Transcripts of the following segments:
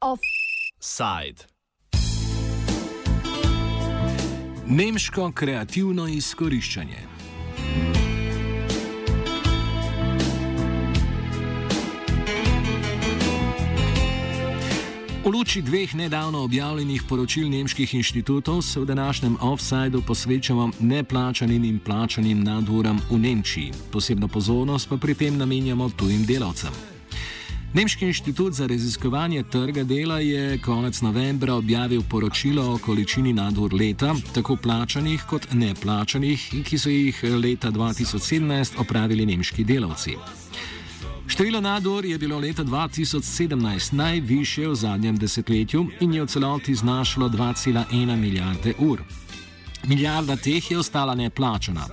Offside. Nemško kreativno izkoriščanje. V luči dveh nedavno objavljenih poročil nemških inštitutov se v današnjem offsajdu posvečamo neplačanim in plačanim naduram v Nemčiji. Posebno pozornost pa pri tem namenjamo tujim delavcem. Nemški inštitut za raziskovanje trga dela je konec novembra objavil poročilo o količini nadur leta, tako plačanih kot neplačanih, ki so jih leta 2017 opravili nemški delavci. Število nadur je bilo leta 2017 najviše v zadnjem desetletju in je v celoti znašalo 2,1 milijarde ur. Milijarda teh je ostala neplačana.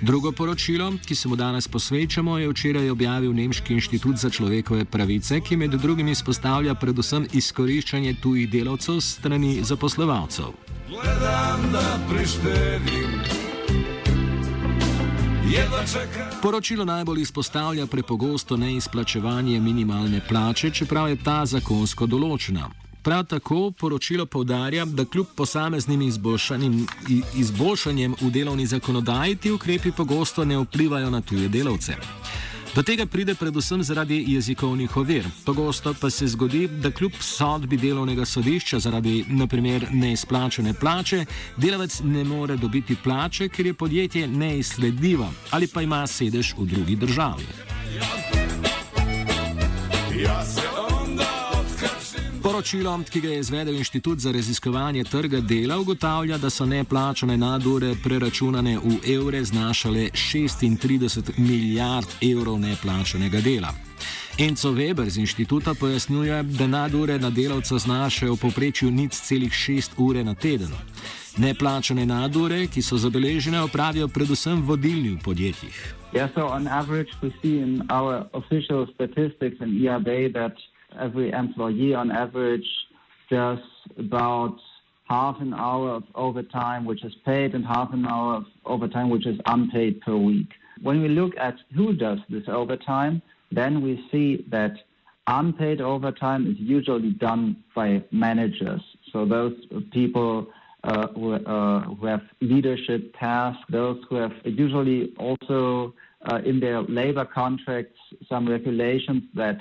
Drugo poročilo, ki se mu danes posvečamo, je včeraj objavil Nemški inštitut za človekove pravice, ki med drugim izpostavlja predvsem izkoriščanje tujih delavcev strani zaposlovalcev. Gledam, da prištedim. Poročilo najbolj izpostavlja prepogosto neizplačevanje minimalne plače, čeprav je ta zakonsko določena. Prav tako poročilo povdarja, da kljub posameznim izboljšanjem v delovni zakonodaji ti ukrepi pogosto ne vplivajo na tuje delavce. Do tega pride predvsem zaradi jezikovnih ovir. Pogosto pa se zgodi, da kljub sodbi delovnega sodišča zaradi naprimer neizplačene plače, delavec ne more dobiti plače, ker je podjetje neizsledljivo ali pa ima sedež v drugi državi. Ja, Poročilo, ki ga je izvedel Inštitut za raziskovanje trga dela, ugotavlja, da so neplačane nadure preračunane v evre znašale 36 milijard evrov neplačanega dela. Enzo Weber z inštituta pojasnjuje, da nadure na delavca znašajo v povprečju nič celih 6 ure na teden. Neplačane nadure, ki so zabeležene, opravijo predvsem vodilni v podjetjih. Yeah, so on average, we see in our official statistics in ERB that every employee on average does about half an hour of overtime, which is paid, and half an hour of overtime, which is unpaid per week. When we look at who does this overtime, then we see that unpaid overtime is usually done by managers. So those people uh, who, uh, who, have leadership tasks, those who have usually also uh, in their labor contracts some regulations that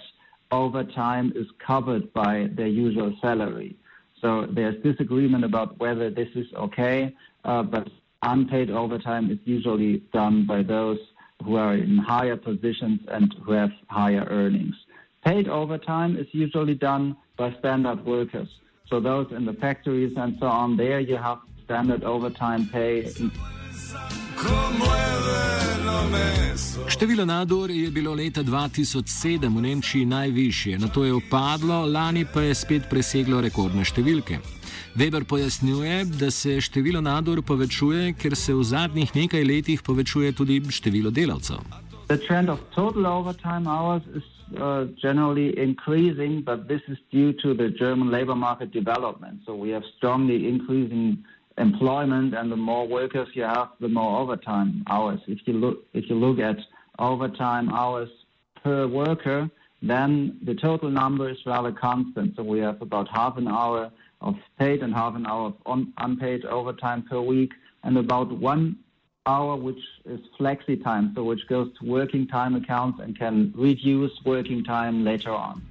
overtime is covered by their usual salary. So there's disagreement about whether this is okay, uh, but unpaid overtime is usually done by those who are in higher positions and who have higher earnings. Paid overtime is usually done by standard workers. So those in the factories and so on, there you have standard overtime pay. Število nadur je bilo leta 2007 v Nemčiji najvišje, na to je upadlo, lani pa je spet preseglo rekordne številke. Weber pojasnjuje, da se število nadur povečuje, ker se v zadnjih nekaj letih povečuje tudi število delavcev. The trend of total overtime hours is uh, generally increasing, but this is due to the German labor market development. So we have strongly increasing employment, and the more workers you have, the more overtime hours. If you look, if you look at overtime hours per worker, then the total number is rather constant. So we have about half an hour of paid and half an hour of un- unpaid overtime per week, and about one hour which is flexi time, so which goes to working time accounts and can reduce working time later on.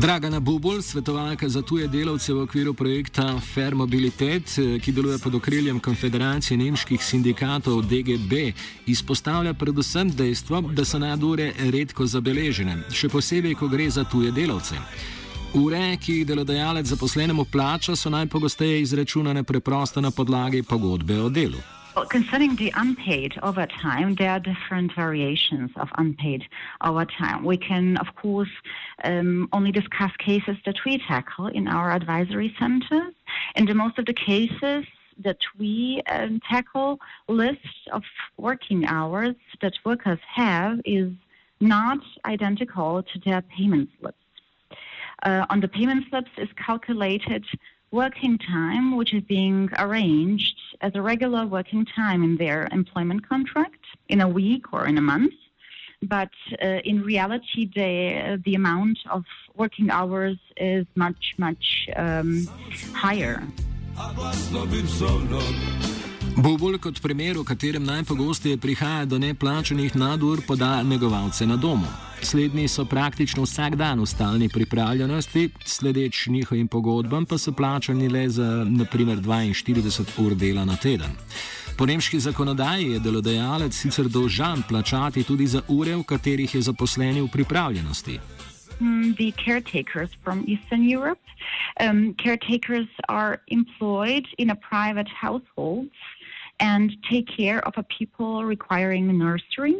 Dragana Bubol, svetovalka za tuje delavce v okviru projekta Fair Mobilitet, ki deluje pod okriljem Konfederacije nemških sindikatov DGB, izpostavlja predvsem dejstvo, da so nadure redko zabeležene, še posebej, ko gre za tuje delavce. Ure, ki jih delodajalec zaposlenemu plača, so najpogosteje izračunane preprosto na podlagi pogodbe o delu. Well, concerning the unpaid overtime, there are different variations of unpaid overtime. We can, of course, um, only discuss cases that we tackle in our advisory centers. In the most of the cases that we um, tackle, list of working hours that workers have is not identical to their payment slips. Uh, on the payment slips is calculated working time, which is being arranged as a regular working time in their employment contract in a week or in a month. But uh, in reality, the, the amount of working hours is much, much um, higher. Bubul kot primer, v katerem najpogosteje prihaja do neplačenih nadur, poda negovalce na domu. Slednji so praktično vsak dan v stalni pripravljenosti, sledeč njihovim pogodbam pa so plačani le za naprimer 42 ur dela na teden. Po nemški zakonodaji je delodajalec sicer dolžan plačati tudi za ure, v katerih je zaposleni v pripravljenosti. Hmm, the caretakers from Eastern Europe. Um, caretakers are employed in a private household and take care of a people requiring nursery.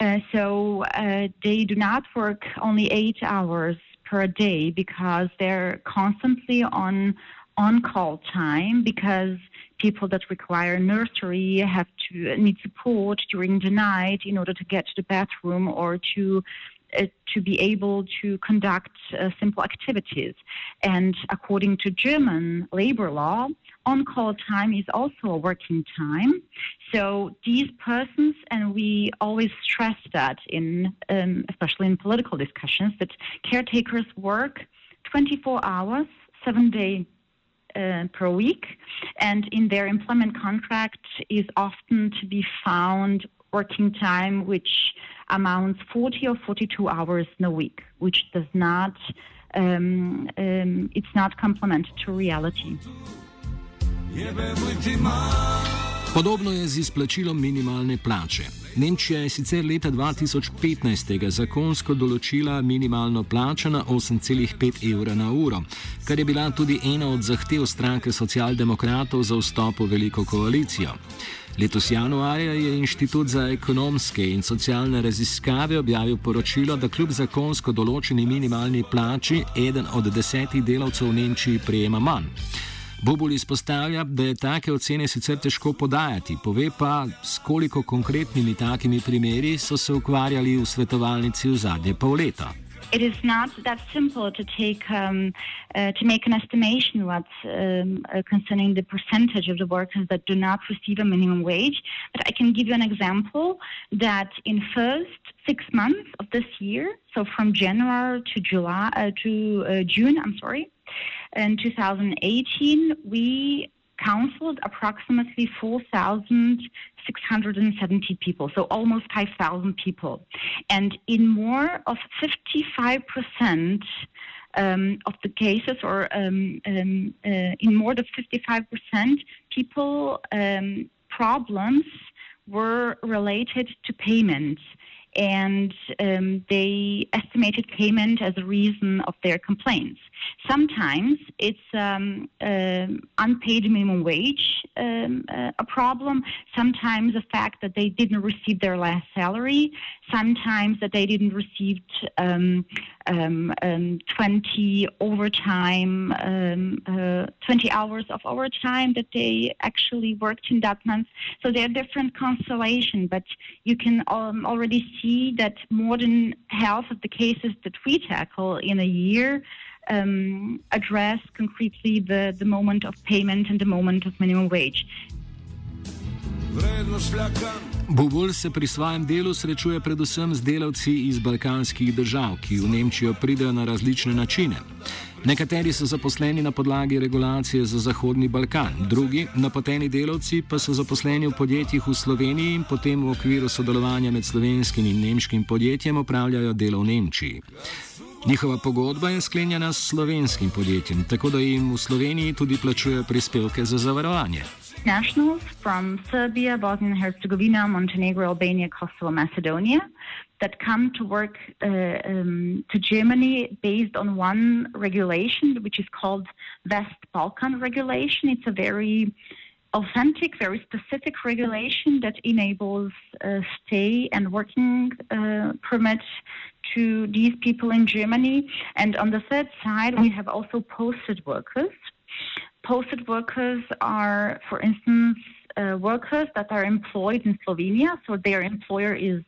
Uh, so uh, they do not work only eight hours per day because they're constantly on on call time because people that require nursery have to need support during the night in order to get to the bathroom or to to be able to conduct uh, simple activities. And according to German labor law, on call time is also a working time. So these persons, and we always stress that in, um, especially in political discussions, that caretakers work 24 hours, seven days uh, per week, and in their employment contract is often to be found working time which amounts 40 or 42 hours in a week, which does not, um, um, it's not complemented to reality. Podobno je z izplačilom minimalne plače. Nemčija je sicer leta 2015 zakonsko določila minimalno plačo na 8,5 evra na uro, kar je bila tudi ena od zahtev stranke socialdemokratov za vstop v veliko koalicijo. Letos januarja je Inštitut za ekonomske in socialne raziskave objavil poročilo, da kljub zakonsko določeni minimalni plači eden od desetih delavcev v Nemčiji prejema manj. Bobul izpostavlja, da je take ocene sicer težko podajati, pove pa, s koliko konkretnimi takimi primeri so se ukvarjali v svetovalnici v zadnje pol leta. It is not that simple to take um, uh, to make an estimation what um, uh, concerning the percentage of the workers that do not receive a minimum wage. But I can give you an example that in first six months of this year, so from January to July uh, to uh, June, I'm sorry, in 2018, we counseled approximately 4,670 people, so almost 5,000 people. And in more of 55% um, of the cases, or um, um, uh, in more than 55%, people um, problems were related to payments and um, they estimated payment as a reason of their complaints. Sometimes it's um, uh, unpaid minimum wage um, uh, a problem. Sometimes the fact that they didn't receive their last salary. Sometimes that they didn't receive um, um, um, 20 overtime, uh, 20 hours of overtime that they actually worked in that month. So there are different constellations, but you can already see that more than half of the cases that we tackle in a year um, address concretely the, the moment of payment and the moment of minimum wage. Bubul se pri svojem delu srečuje predvsem z delavci iz balkanskih držav, ki v Nemčijo pridejo na različne načine. Nekateri so zaposleni na podlagi regulacije za Zahodni Balkan, drugi, napoteni delavci, pa so zaposleni v podjetjih v Sloveniji in potem v okviru sodelovanja med slovenskim in nemškim podjetjem upravljajo delo v Nemčiji. Njihova pogodba je sklenjena s slovenskim podjetjem, tako da jim v Sloveniji tudi plačujejo prispevke za zavarovanje. Nationals from Serbia, Bosnia and Herzegovina, Montenegro, Albania, Kosovo, Macedonia that come to work uh, um, to Germany based on one regulation, which is called West Balkan Regulation. It's a very authentic, very specific regulation that enables uh, stay and working uh, permit to these people in Germany. And on the third side, we have also posted workers. Posted workers are, for instance, uh, workers that are employed in Slovenia. So their employer is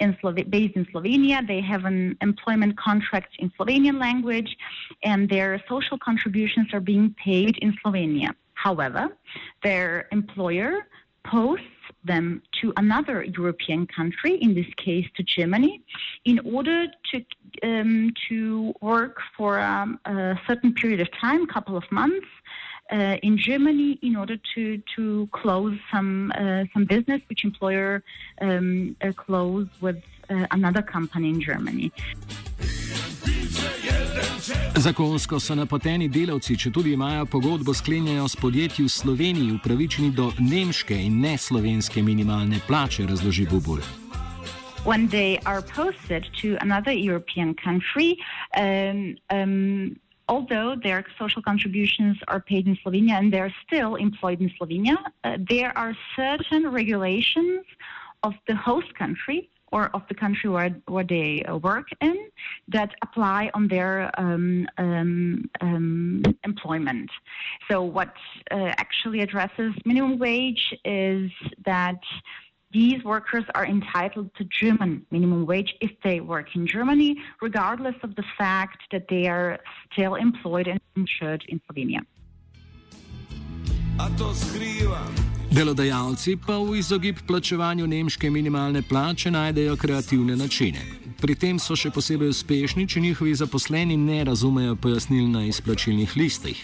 in based in Slovenia. They have an employment contract in Slovenian language, and their social contributions are being paid in Slovenia. However, their employer posts them to another European country, in this case to Germany, in order to um, to work for um, a certain period of time, couple of months, uh, in Germany, in order to to close some uh, some business which employer um, uh, closed with uh, another company in Germany. Zakonsko so napoteni delavci, če tudi imajo pogodbo sklenjeno s podjetji v Sloveniji, upravičeni do nemške in ne slovenske minimalne plače, razloži Bubul. When they are posted to another European country, um, um, although their social contributions are paid in Slovenia and they're still employed in Slovenia, uh, there are certain regulations of the host country or of the country where, where they uh, work in that apply on their um, um, um, employment. So, what uh, actually addresses minimum wage is that these workers are entitled to German minimum wage if they work in Germany, regardless of the fact that they are still employed and insured in Slovenia. Delodajalci pa v izogib plačevanju nemške minimalne plače najdejo kreativne načine. Pri tem so še posebej uspešni, če njihovi zaposleni ne razumejo pojasnil na izplačilnih listih.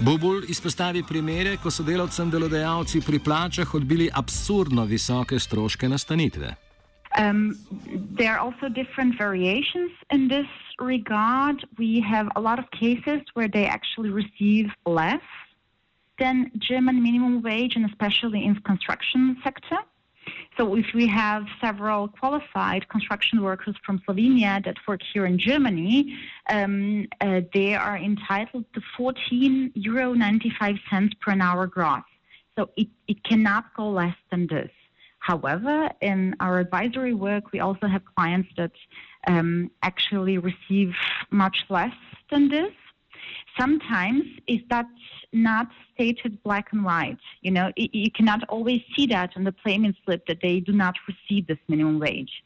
Bobul izpostavi primere, ko so delavcem delodajalci pri plačah odbili absurdno visoke stroške nastanitve. Um, there are also different variations in this regard. We have a lot of cases where they actually receive less than German minimum wage, and especially in the construction sector. So if we have several qualified construction workers from Slovenia that work here in Germany, um, uh, they are entitled to 14 euro 95 cents per an hour gross. So it, it cannot go less than this. However, in our advisory work, we also have clients that um, actually receive much less than this. Sometimes, if that's not stated black and white. You know, you cannot always see that on the payment slip that they do not receive this minimum wage.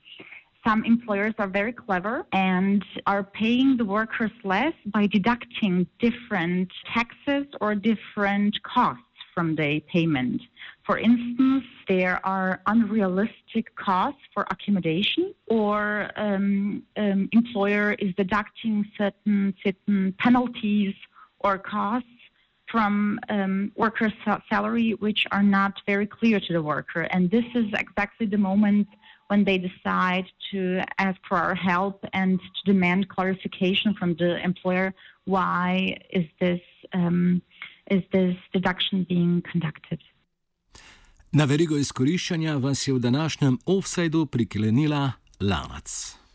Some employers are very clever and are paying the workers less by deducting different taxes or different costs from the payment. For instance, there are unrealistic costs for accommodation, or um, um, employer is deducting certain certain penalties or costs from um, workers' salary, which are not very clear to the worker. And this is exactly the moment when they decide to ask for our help and to demand clarification from the employer. Why is this um, is this deduction being conducted? Na verigo izkoriščanja vas je v današnjem offsajdu priklenila lanac.